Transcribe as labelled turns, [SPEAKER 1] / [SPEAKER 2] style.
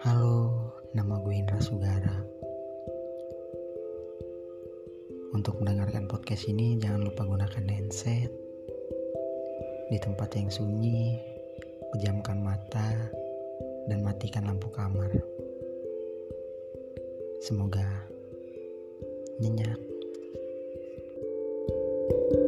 [SPEAKER 1] Halo, nama gue Indra Sugara. Untuk mendengarkan podcast ini jangan lupa gunakan handset di tempat yang sunyi, pejamkan mata, dan matikan lampu kamar. Semoga nyenyak. thank you